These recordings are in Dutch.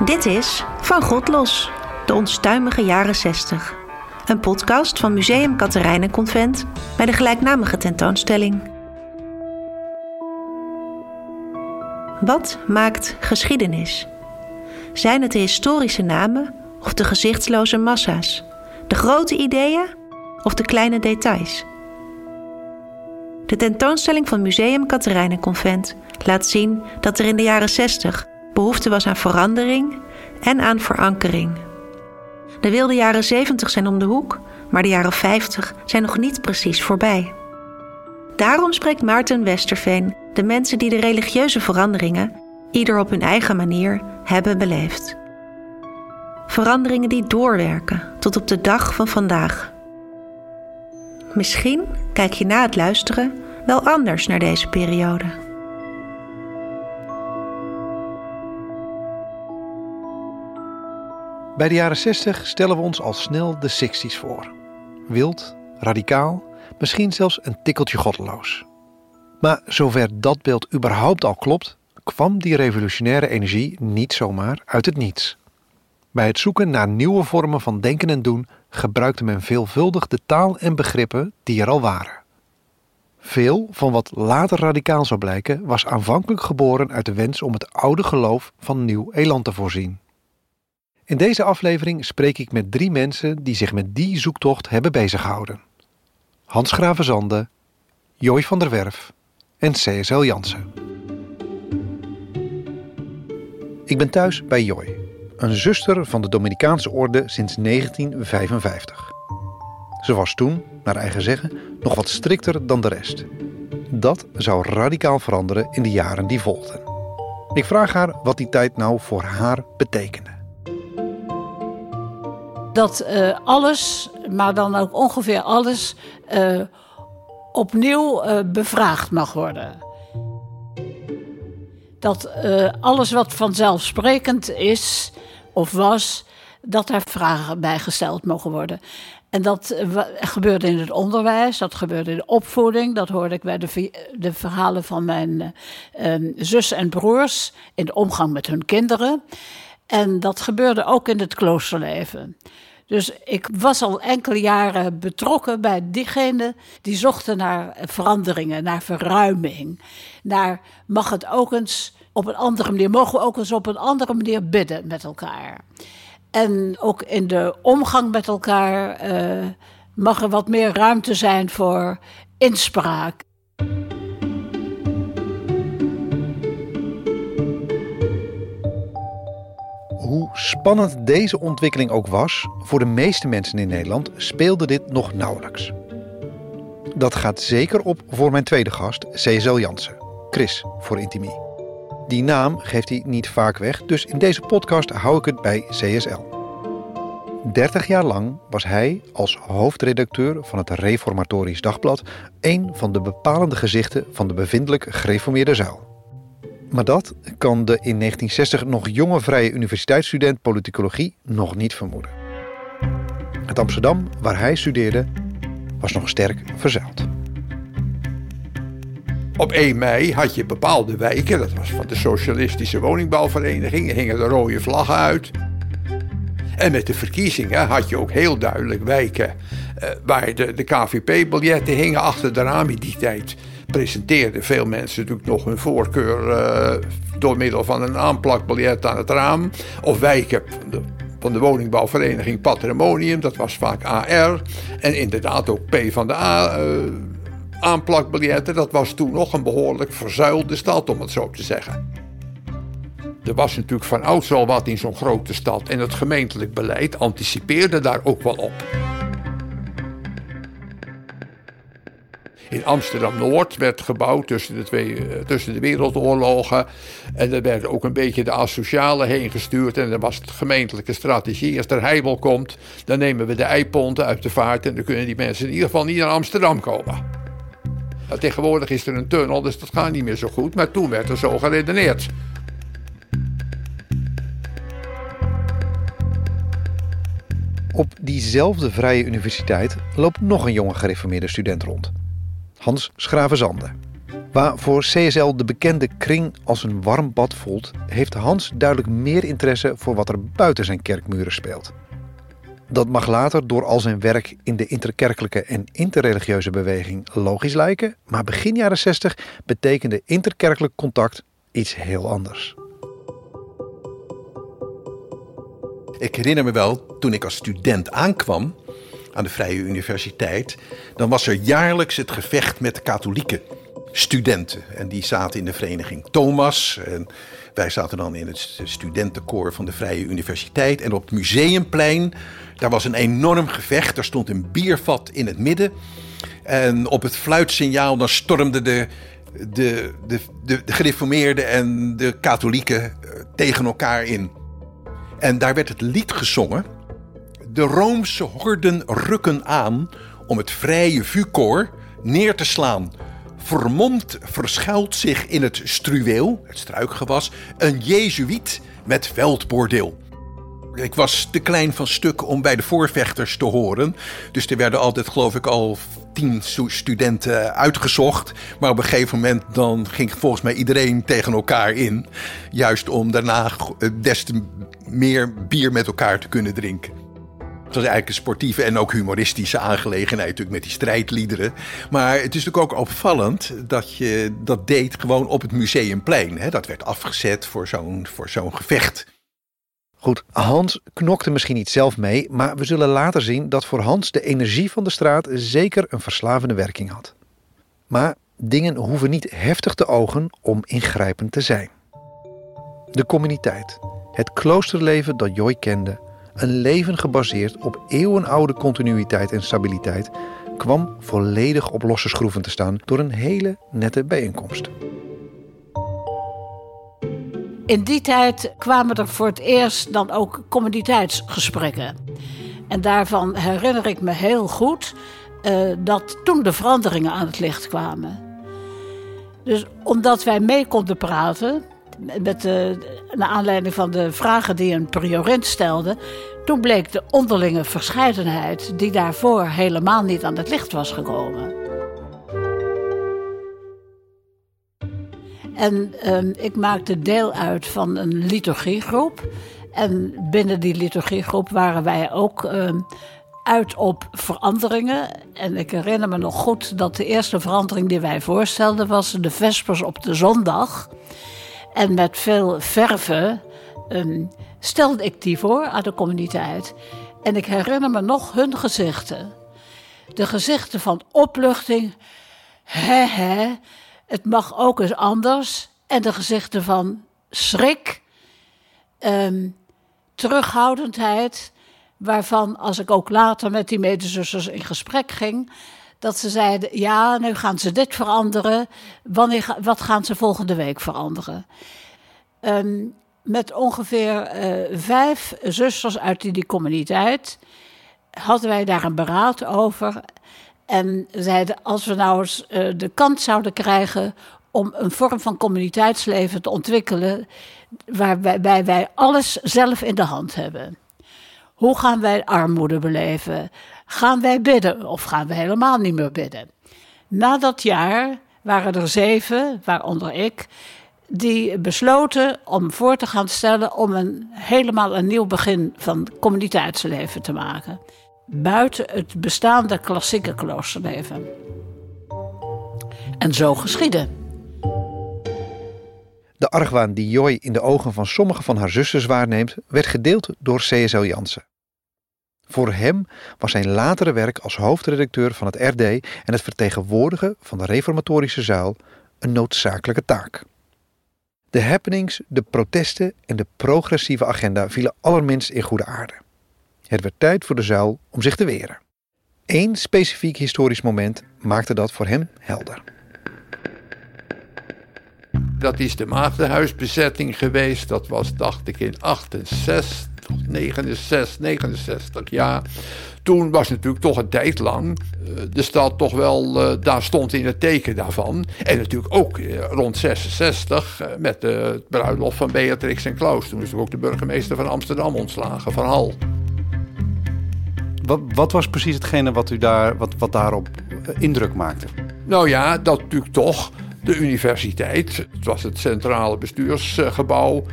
Dit is Van God Los, de onstuimige jaren 60. Een podcast van Museum Convent bij de gelijknamige tentoonstelling. Wat maakt geschiedenis? Zijn het de historische namen of de gezichtsloze massa's? De grote ideeën of de kleine details? De tentoonstelling van Museum Convent laat zien dat er in de jaren 60 behoefte was aan verandering en aan verankering. De wilde jaren 70 zijn om de hoek, maar de jaren 50 zijn nog niet precies voorbij. Daarom spreekt Maarten Westerveen de mensen die de religieuze veranderingen, ieder op hun eigen manier, hebben beleefd. Veranderingen die doorwerken tot op de dag van vandaag. Misschien kijk je na het luisteren wel anders naar deze periode. Bij de jaren 60 stellen we ons al snel de 60s voor. Wild, radicaal, misschien zelfs een tikkeltje goddeloos. Maar zover dat beeld überhaupt al klopt, kwam die revolutionaire energie niet zomaar uit het niets. Bij het zoeken naar nieuwe vormen van denken en doen gebruikte men veelvuldig de taal en begrippen die er al waren. Veel van wat later radicaal zou blijken was aanvankelijk geboren uit de wens om het oude geloof van nieuw eland te voorzien. In deze aflevering spreek ik met drie mensen die zich met die zoektocht hebben bezighouden. Hans Gravenzande, Jooi van der Werf en CSL Jansen. Ik ben thuis bij Joy, een zuster van de Dominicaanse orde sinds 1955. Ze was toen, naar eigen zeggen, nog wat strikter dan de rest. Dat zou radicaal veranderen in de jaren die volgden. Ik vraag haar wat die tijd nou voor haar betekende dat uh, alles, maar dan ook ongeveer alles, uh, opnieuw uh, bevraagd mag worden. Dat alles wat vanzelfsprekend is of was, dat daar vragen bij gesteld mogen worden. En dat gebeurde in het onderwijs, dat gebeurde in de opvoeding. Dat hoorde ik bij de, de verhalen van mijn zus en broers in de omgang met hun kinderen. En dat gebeurde ook in het kloosterleven. Dus ik was al enkele jaren betrokken bij diegenen die zochten naar veranderingen, naar verruiming. Naar mag het ook eens op een andere manier, mogen we ook eens op een andere manier bidden met elkaar. En ook in de omgang met elkaar uh, mag er wat meer ruimte zijn voor inspraak. Hoe spannend deze ontwikkeling ook was, voor de meeste mensen in Nederland speelde dit nog nauwelijks. Dat gaat zeker op voor mijn tweede gast, CSL Jansen. Chris voor Intimie. Die naam geeft hij niet vaak weg, dus in deze podcast hou ik het bij CSL. 30 jaar lang was hij als hoofdredacteur van het Reformatorisch Dagblad een van de bepalende gezichten van de bevindelijk gereformeerde zuil. Maar dat kan de in 1960 nog jonge vrije universiteitsstudent politicologie nog niet vermoeden. Het Amsterdam, waar hij studeerde, was nog sterk verzuild. Op 1 mei had je bepaalde wijken, dat was van de Socialistische Woningbouwvereniging, hingen de rode vlaggen uit. En met de verkiezingen had je ook heel duidelijk wijken uh, waar de, de KVP-biljetten hingen achter de raam in die tijd presenteerden veel mensen natuurlijk nog hun voorkeur uh, door middel van een aanplakbiljet aan het raam. Of wijken van de, woningbouwvereniging Patrimonium, dat was vaak AR. En inderdaad ook P van de A. Uh, aanplakbiljetten, dat was toen nog een behoorlijk verzuilde stad, om het zo te zeggen. Er was natuurlijk van ouds al wat in zo'n grote stad en het gemeentelijk beleid anticipeerde daar ook wel op. in Amsterdam-Noord werd gebouwd tussen de, twee, eh, tussen de wereldoorlogen. En er werden ook een beetje de asocialen heen gestuurd. En dan was de gemeentelijke strategie. Als er heibel komt, dan nemen we de eiponten uit de vaart. En dan kunnen die mensen in ieder geval niet naar Amsterdam komen. Nou, tegenwoordig is er een tunnel, dus dat gaat niet meer zo goed. Maar toen werd er zo geredeneerd. Op diezelfde Vrije Universiteit loopt nog een jonge gereformeerde student rond. Hans Schravenzande. Waar voor CSL de bekende kring als een warm bad voelt, heeft Hans duidelijk meer interesse voor wat er buiten zijn kerkmuren speelt. Dat mag later door al zijn werk in de interkerkelijke en interreligieuze beweging logisch lijken, maar begin jaren 60 betekende interkerkelijk contact iets heel anders. Ik herinner me wel, toen ik als student aankwam aan de Vrije Universiteit, dan was er jaarlijks het gevecht met de katholieke studenten. En die zaten in de vereniging Thomas. En wij zaten dan in het studentenkoor van de Vrije Universiteit. En op het museumplein, daar was een enorm gevecht. Er stond een biervat in het midden. En op het fluitsignaal dan stormden de, de, de, de, de gereformeerden en de katholieken eh, tegen elkaar in. En daar werd het lied gezongen. De Roomse horden rukken aan om het vrije vuurkoor neer te slaan. Vermomd verschuilt zich in het struweel, het struikgewas, een jezuïet met veldbordeel. Ik was te klein van stuk om bij de voorvechters te horen. Dus er werden altijd, geloof ik, al tien studenten uitgezocht. Maar op een gegeven moment dan ging volgens mij iedereen tegen elkaar in. Juist om daarna des te meer bier met elkaar te kunnen drinken. Het was eigenlijk een sportieve en ook humoristische aangelegenheid natuurlijk met die strijdliederen. Maar het is natuurlijk ook opvallend dat je dat deed gewoon op het museumplein. Hè? Dat werd afgezet voor zo'n voor zo'n gevecht. Goed, Hans knokte misschien niet zelf mee, maar we zullen later zien dat voor Hans de energie van de straat zeker een verslavende werking had. Maar dingen hoeven niet heftig te ogen om ingrijpend te zijn. De communiteit, het kloosterleven dat Joy kende, een leven gebaseerd op eeuwenoude continuïteit en stabiliteit, kwam volledig op losse schroeven te staan door een hele nette bijeenkomst. In die tijd kwamen er voor het eerst dan ook communiteitsgesprekken. En daarvan herinner ik me heel goed uh, dat toen de veranderingen aan het licht kwamen. Dus omdat wij mee konden praten, met de, naar aanleiding van de vragen die een priorint stelde, toen bleek de onderlinge verscheidenheid die daarvoor helemaal niet aan het licht was gekomen. En um, ik maakte deel uit van een liturgiegroep. En binnen die liturgiegroep waren wij ook um, uit op veranderingen. En ik herinner me nog goed dat de eerste verandering die wij voorstelden was de Vespers op de zondag. En met veel verven um, stelde ik die voor aan de communiteit. En ik herinner me nog hun gezichten. De gezichten van opluchting. Hè, hè, het mag ook eens anders. En de gezichten van schrik, um, terughoudendheid. Waarvan, als ik ook later met die medezusters in gesprek ging, dat ze zeiden: Ja, nu gaan ze dit veranderen. Wanneer, wat gaan ze volgende week veranderen? Um, met ongeveer uh, vijf zusters uit die, die communiteit hadden wij daar een beraad over. En zeiden, als we nou eens uh, de kans zouden krijgen om een vorm van communiteitsleven te ontwikkelen, waarbij wij alles zelf in de hand hebben. Hoe gaan wij armoede beleven? Gaan wij bidden of gaan we helemaal niet meer bidden? Na dat jaar waren er zeven, waaronder ik, die besloten om voor te gaan stellen om een helemaal een nieuw begin van communiteitsleven te maken buiten het bestaande klassieke kloosterleven. En zo geschiedde. De argwaan die Joy in de ogen van sommige van haar zusters waarneemt, werd gedeeld door C.S.L. Jansen. Voor hem was zijn latere werk als hoofdredacteur van het RD en het vertegenwoordigen van de reformatorische zuil een noodzakelijke taak. De happenings, de protesten en de progressieve agenda vielen allerminst in goede aarde. Het werd tijd voor de zuil om zich te weren. Eén specifiek historisch moment maakte dat voor hem helder. Dat is de maagdenhuisbezetting geweest. Dat was, dacht ik, in 68, 69, 69, ja. Toen was natuurlijk toch een tijd lang uh, de stad toch wel, uh, daar stond in het teken daarvan. En natuurlijk ook uh, rond 66 met de bruiloft van Beatrix en Klaus. Toen is ook de burgemeester van Amsterdam ontslagen, van Hal. Wat, wat, was precies hetgene wat, u daar, wat, wat daarop indruk maakte? Nou ja, dat natuurlijk toch de universiteit, het was het centrale bestuursgebouw,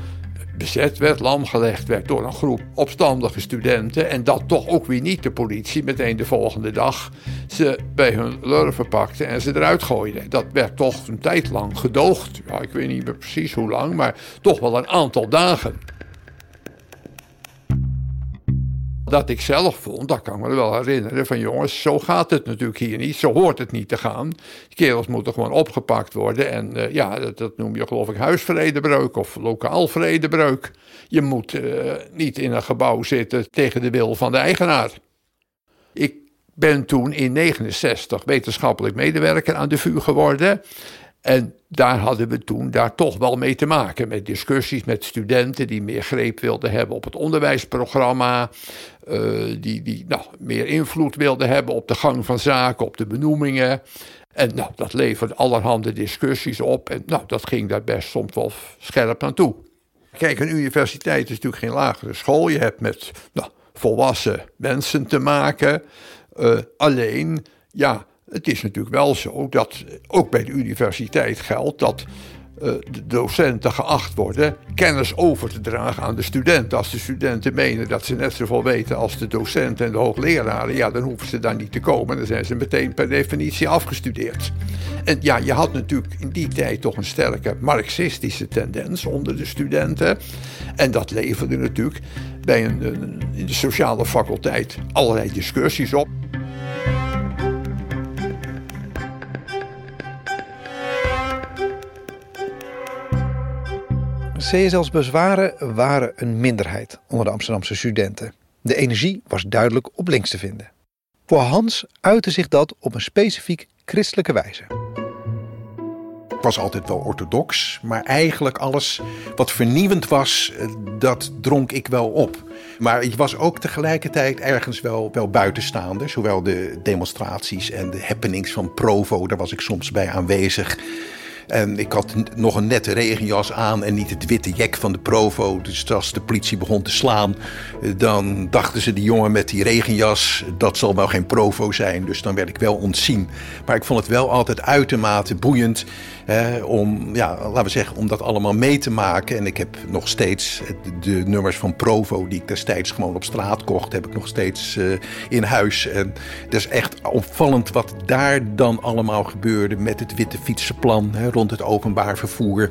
bezet werd, lamgelegd werd door een groep opstandige studenten. En dat toch ook weer niet de politie meteen de volgende dag ze bij hun lurven pakte en ze eruit gooide. Dat werd toch een tijd lang gedoogd. Ja, ik weet niet meer precies hoe lang, maar toch wel een aantal dagen. Dat ik zelf vond, dat kan ik me wel herinneren, van jongens, zo gaat het natuurlijk hier niet, zo hoort het niet te gaan. Die kerels moeten gewoon opgepakt worden en uh, ja, dat, dat, noem je geloof ik huisvredebreuk of lokaal vredebreuk. Je moet uh, niet in een gebouw zitten tegen de wil van de eigenaar. Ik ben toen in 69 wetenschappelijk medewerker aan de VU geworden. En daar hadden we toen daar toch wel mee te maken. Met discussies met studenten die meer greep wilden hebben op het onderwijsprogramma. Uh, die die nou, meer invloed wilden hebben op de gang van zaken, op de benoemingen. En nou, dat leverde allerhande discussies op. En nou, dat ging daar best soms wel scherp aan toe. Kijk, een universiteit is natuurlijk geen lagere school. Je hebt met nou, volwassen mensen te maken. Uh, alleen, ja, het is natuurlijk wel zo dat ook bij de universiteit geldt dat uh, de docenten geacht worden kennis over te dragen aan de studenten. Als de studenten menen dat ze net zoveel weten als de docenten en de hoogleraren, ja, dan hoeven ze daar niet te komen. Dan zijn ze meteen per definitie afgestudeerd. En ja, je had natuurlijk in die tijd toch een sterke marxistische tendens onder de studenten. En dat leverde natuurlijk bij een, een in de sociale faculteit allerlei discussies op. CSL's bezwaren waren een minderheid onder de Amsterdamse studenten. De energie was duidelijk op links te vinden. Voor Hans uitte zich dat op een specifiek christelijke wijze. Ik was altijd wel orthodox, maar eigenlijk alles wat vernieuwend was, eh, dat dronk ik wel op. Maar ik was ook tegelijkertijd ergens wel, wel buitenstaander. Zowel de demonstraties en de happenings van Provo, daar was ik soms bij aanwezig. En ik had nog een nette regenjas aan en niet het witte jek van de Provo. Dus als de politie begon te slaan, eh, dan dachten ze die jongen met die regenjas, dat zal wel geen Provo zijn. Dus dan werd ik wel ontzien. Maar ik vond het wel altijd uitermate boeiend om, ja, laten we zeggen, om dat allemaal mee te maken. En ik heb nog steeds de nummers van Provo, die ik destijds gewoon op straat kocht, heb ik nog steeds uh, in huis. En het is echt opvallend wat daar dan allemaal gebeurde met het witte fietsenplan hè, het openbaar vervoer.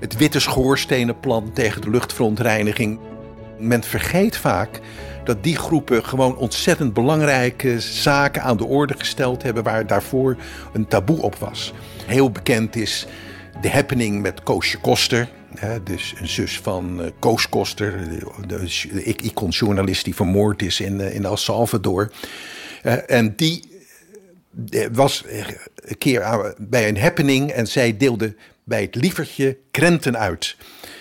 Het witte schoorstenenplan tegen de luchtverontreiniging. Men vergeet vaak dat die groepen gewoon ontzettend belangrijke zaken aan de orde gesteld hebben waar daarvoor een taboe op was. Heel bekend is de happening met Koosje Koster. Dus een zus van uh, Koos Koster, de, icon-journalist die vermoord is in, uh, in El Salvador. Uh, en die was een keer bij een happening en zij deelde bij het lievertje krenten uit.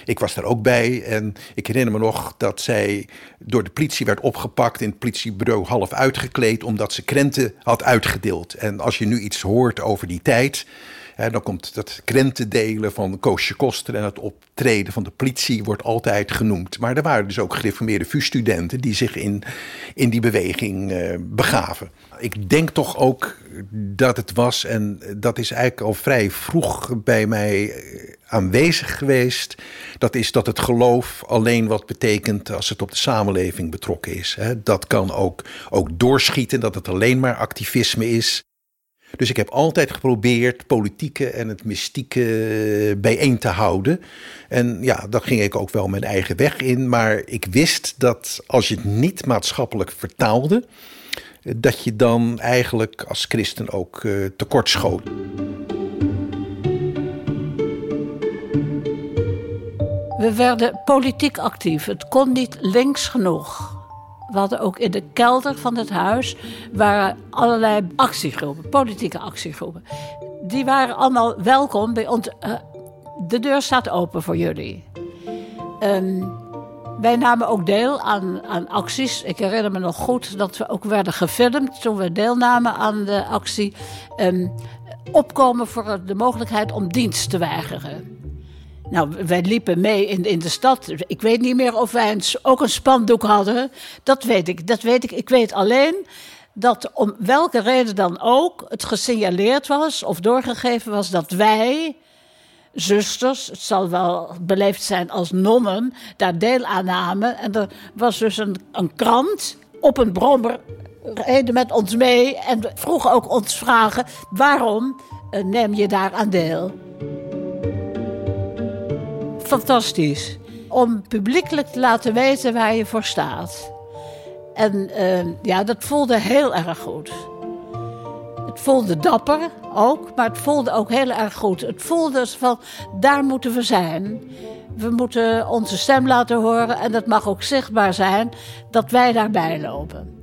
Ik was daar ook bij en ik herinner me nog dat zij door de politie werd opgepakt in het politiebureau half uitgekleed omdat ze krenten had uitgedeeld. En als je nu iets hoort over die tijd, dan komt dat krentendelen van Koosje Koster en het optreden van de politie wordt altijd genoemd. Maar er waren dus ook gereformeerde VU-studenten die zich in, in die beweging uh, begaven. Ik denk toch ook dat het was, en dat is eigenlijk al vrij vroeg bij mij eh, aanwezig geweest. Dat is dat het geloof alleen wat betekent als het op de samenleving betrokken is. Dat kan ook, ook doorschieten, dat het alleen maar activisme is. Dus ik heb altijd geprobeerd politieke en het mystieke bijeen te houden. En ja, dan ging ik ook wel mijn eigen weg in. Maar ik wist dat als je het niet maatschappelijk vertaalde, dat je dan eigenlijk als christen ook uh, tekort schoot. We werden politiek actief. Het kon niet links genoeg. We hadden ook in de kelder van het huis waren allerlei actiegroepen, politieke actiegroepen. Die waren allemaal welkom bij ons. Uh, de deur staat open voor jullie. Um, wij namen ook deel aan, aan acties. Ik herinner me nog goed dat we ook werden gefilmd toen we deelnamen aan de actie. Um, opkomen voor de mogelijkheid om dienst te weigeren. Nou, wij liepen mee in, in de stad. Ik weet niet meer of wij ook een spandoek hadden. Dat weet ik. Dat weet ik. Ik weet alleen dat om welke reden dan ook het gesignaleerd was of doorgegeven was dat wij, zusters, het zal wel beleefd zijn als nonnen, daar deel aan namen. En er was dus een, een krant op een brommer, reden met ons mee en vroeg ook ons vragen: waarom eh, neem je daar aan deel? Fantastisch. Om publiekelijk te laten weten waar je voor staat. En uh, ja, dat voelde heel erg goed. Het voelde dapper ook, maar het voelde ook heel erg goed. Het voelde van, daar moeten we zijn. We moeten onze stem laten horen en dat mag ook zichtbaar zijn dat wij daarbij lopen.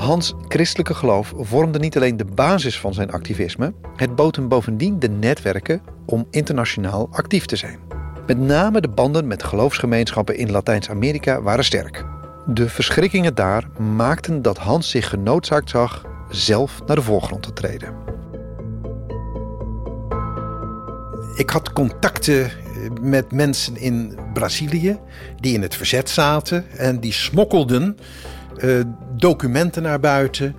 Hans' christelijke geloof vormde niet alleen de basis van zijn activisme, het bood hem bovendien de netwerken om internationaal actief te zijn. Met name de banden met geloofsgemeenschappen in Latijns-Amerika waren sterk. De verschrikkingen daar maakten dat Hans zich genoodzaakt zag zelf naar de voorgrond te treden. Ik had contacten met mensen in Brazilië die in het verzet zaten en die smokkelden uh, documenten naar buiten.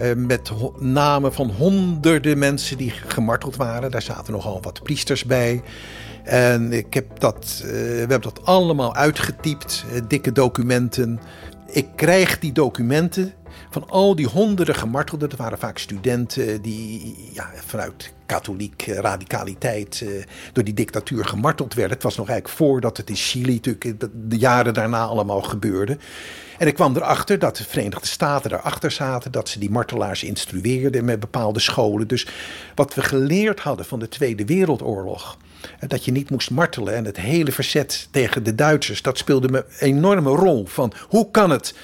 Uh, met namen van honderden mensen die gemarteld waren. Daar zaten nogal wat priesters bij. En ik heb dat, uh, we hebben dat allemaal uitgetypt, dikke documenten. Ik krijg die documenten van al die honderden gemartelden. Dat waren vaak studenten die ja, vanuit katholiek radicaliteit uh, door die dictatuur gemarteld werden. Het was nog eigenlijk voordat het in Chili natuurlijk de jaren daarna allemaal gebeurde. En ik kwam erachter dat de Verenigde Staten daarachter zaten, dat ze die martelaars instrueerden met bepaalde scholen. Dus wat we geleerd hadden van de Tweede Wereldoorlog, eh, dat je niet moest martelen en het hele verzet tegen de Duitsers, dat speelde een enorme rol. Van hoe kan het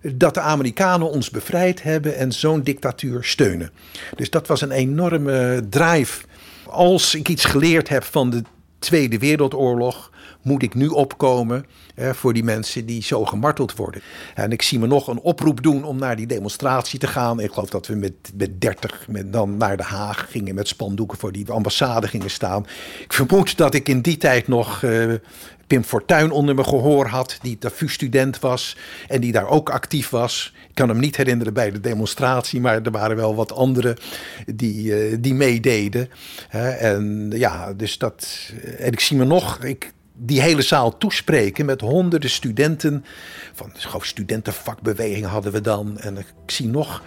dat de Amerikanen ons bevrijd hebben en zo'n dictatuur steunen? Dus dat was een enorme drive. Als ik iets geleerd heb van de Tweede Wereldoorlog, moet ik nu opkomen voor die mensen die zo gemarteld worden. En ik zie me nog een oproep doen om naar die demonstratie te gaan. Ik geloof dat we met, met 30 met dan naar Den Haag gingen met spandoeken voor die ambassade gingen staan. Ik vermoed dat ik in die tijd nog uh, Pim Fortuyn onder me gehoor had, die TAFU-student was en die daar ook actief was. Ik kan hem niet herinneren bij de demonstratie, maar er waren wel wat anderen die, uh, die meededen. en ja, dus dat. En ik zie me nog. Ik, die hele zaal toespreken met honderden studenten. Van gewoon studentenvakbeweging hadden we dan. En ik zie nog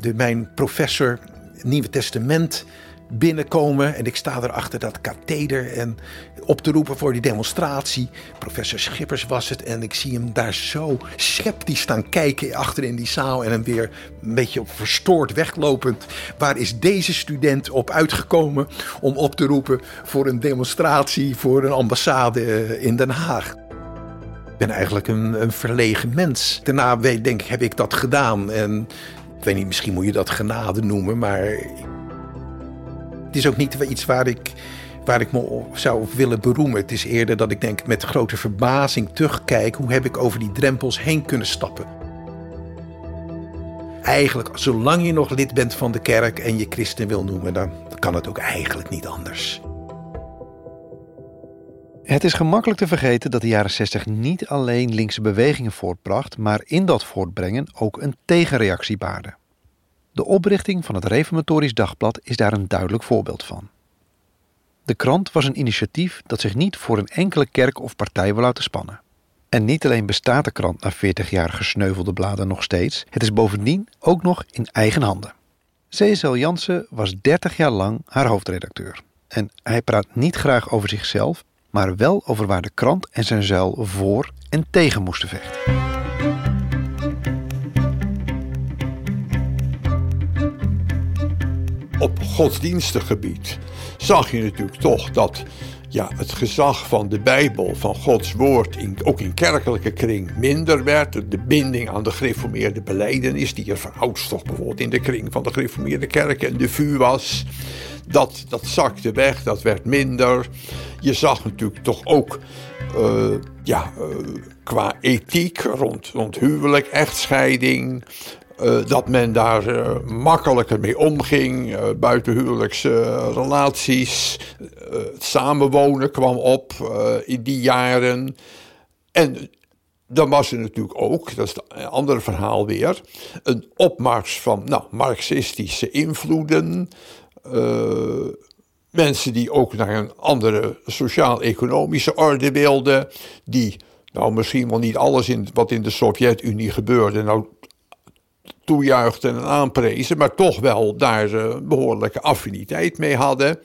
de, mijn professor Nieuwe Testament binnenkomen. En ik sta er achter dat katheder en op te roepen voor die demonstratie. Professor Schippers was het. En ik zie hem daar zo sceptisch staan kijken achter in die zaal. En hem weer een beetje verstoord weglopend. Waar is deze student op uitgekomen om op te roepen voor een demonstratie voor een ambassade eh, in Den Haag? Ik ben eigenlijk een, een verlegen mens. Daarna denk ik, heb ik dat gedaan. En ik weet niet, misschien moet je dat genade noemen, maar het is ook niet iets waar ik, waar ik me zou willen beroemen. Het is eerder dat ik denk met grote verbazing terugkijk... hoe heb ik over die drempels heen kunnen stappen. Eigenlijk, zolang je nog lid bent van de kerk en je christen wil noemen... dan kan het ook eigenlijk niet anders. Het is gemakkelijk te vergeten dat de jaren 60 niet alleen linkse bewegingen voortbracht, maar in dat voortbrengen ook een tegenreactie baarde. De oprichting van het Reformatorisch Dagblad is daar een duidelijk voorbeeld van. De krant was een initiatief dat zich niet voor een enkele kerk of partij wil laten spannen. En niet alleen bestaat de krant na 40 jaar gesneuvelde bladen nog steeds, het is bovendien ook nog in eigen handen. CSL Jansen was 30 jaar lang haar hoofdredacteur. En hij praat niet graag over zichzelf, maar wel over waar de krant en zijn zuil voor en tegen moesten vechten. Op godsdienstig gebied zag je natuurlijk toch dat ja, het gezag van de Bijbel, van Gods woord, in, ook in kerkelijke kring minder werd. De binding aan de gereformeerde beleidenis, die er van toch bijvoorbeeld in de kring van de gereformeerde kerk en de VU was, dat, dat zakte weg, dat werd minder. Je zag natuurlijk toch ook uh, ja, uh, qua ethiek rond, rond huwelijk, echtscheiding, uh, dat men daar uh, makkelijker mee omging. Uh, buitenhuwelijkse relaties. het samenwonen kwam op in die jaren. En dan was er natuurlijk ook, dat is een ander verhaal weer, een opmars van nou, marxistische invloeden. Mensen die ook naar een andere sociaal-economische orde wilden, die nou misschien wel niet alles in, wat in de Sovjet-Unie gebeurde, nou toejuichten en aanprezen, maar toch wel daar uh, behoorlijke affiniteit mee hadden.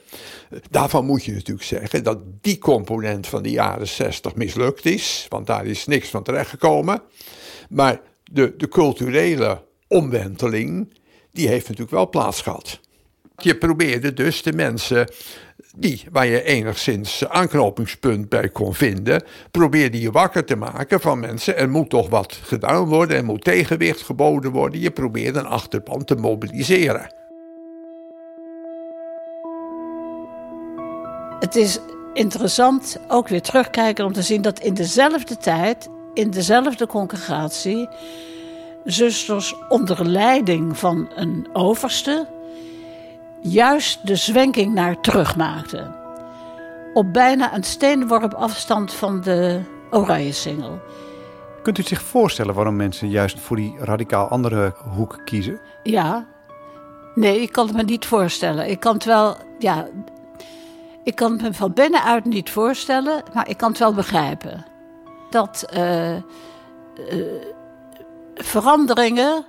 Daarvan moet je natuurlijk zeggen dat die component van de jaren 60 mislukt is, want daar is niks van terechtgekomen. Maar de, de culturele omwenteling, die heeft natuurlijk wel plaats gehad. Je probeerde dus de mensen die, waar je enigszins aanknopingspunt bij kon vinden, probeerde je wakker te maken van mensen. Er moet toch wat gedaan worden, er moet tegenwicht geboden worden. Je probeerde een achterban te mobiliseren. Het is interessant ook weer terugkijken om te zien dat in dezelfde tijd, in dezelfde congregatie, zusters onder leiding van een overste juist de zwenking naar terug maakten. Op bijna een steenworp afstand van de oranje singel. Kunt u zich voorstellen waarom mensen juist voor die radicaal andere hoek kiezen? Ja. Nee, ik kan het me niet voorstellen. Ik kan het wel, ja, ik kan het me van binnenuit niet voorstellen, maar ik kan het wel begrijpen. Dat uh, uh, veranderingen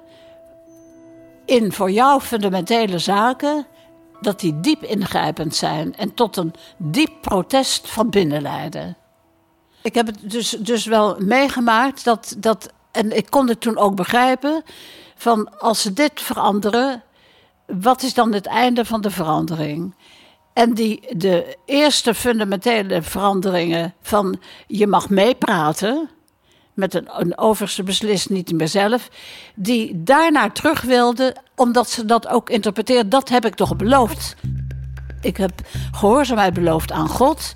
in voor jou fundamentele zaken dat die diep ingrijpend zijn en tot een diep protest van binnen leiden. Ik heb het dus, dus wel meegemaakt dat, dat, en ik kon het toen ook begrijpen, van als ze dit veranderen, wat is dan het einde van de verandering? En die, de eerste fundamentele veranderingen van je mag meepraten, met een, overste beslist niet meer zelf, die daarna terug wilde, omdat ze dat ook interpreteert. Dat heb ik toch beloofd. Ik heb gehoorzaamheid beloofd aan God.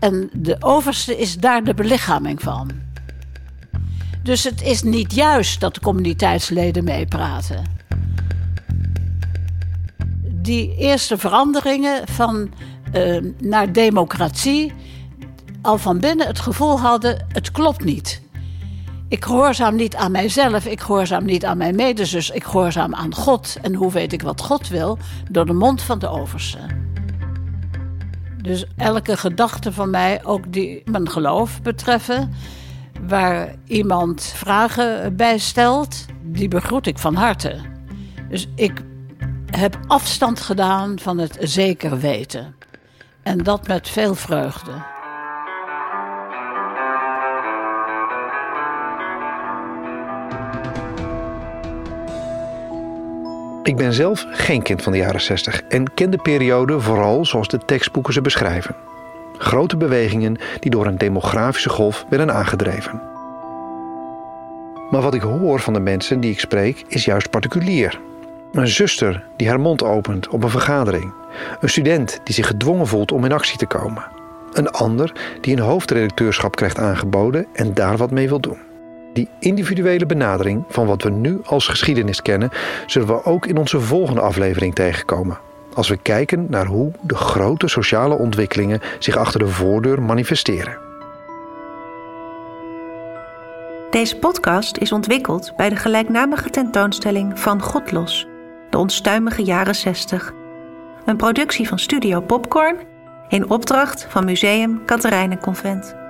En de overste is daar de belichaming van. Dus het is niet juist dat de communiteitsleden meepraten. Die eerste veranderingen van uh, naar democratie al van binnen het gevoel hadden: het klopt niet. Ik gehoorzaam niet aan mijzelf, ik gehoorzaam niet aan mijn medezus, ik gehoorzaam aan God. En hoe weet ik wat God wil? Door de mond van de overste. Dus elke gedachte van mij, ook die mijn geloof betreffen, waar iemand vragen bij stelt, die begroet ik van harte. Dus ik heb afstand gedaan van het zeker weten. En dat met veel vreugde. Ik ben zelf geen kind van de jaren 60 en ken de periode vooral zoals de tekstboeken ze beschrijven. Grote bewegingen die door een demografische golf werden aangedreven. Maar wat ik hoor van de mensen die ik spreek is juist particulier. Een zuster die haar mond opent op een vergadering. Een student die zich gedwongen voelt om in actie te komen. Een ander die een hoofdredacteurschap krijgt aangeboden en daar wat mee wil doen. Die individuele benadering van wat we nu als geschiedenis kennen, zullen we ook in onze volgende aflevering tegenkomen. Als we kijken naar hoe de grote sociale ontwikkelingen zich achter de voordeur manifesteren. Deze podcast is ontwikkeld bij de gelijknamige tentoonstelling Van God los, de onstuimige jaren 60. Een productie van Studio Popcorn in opdracht van Museum Convent.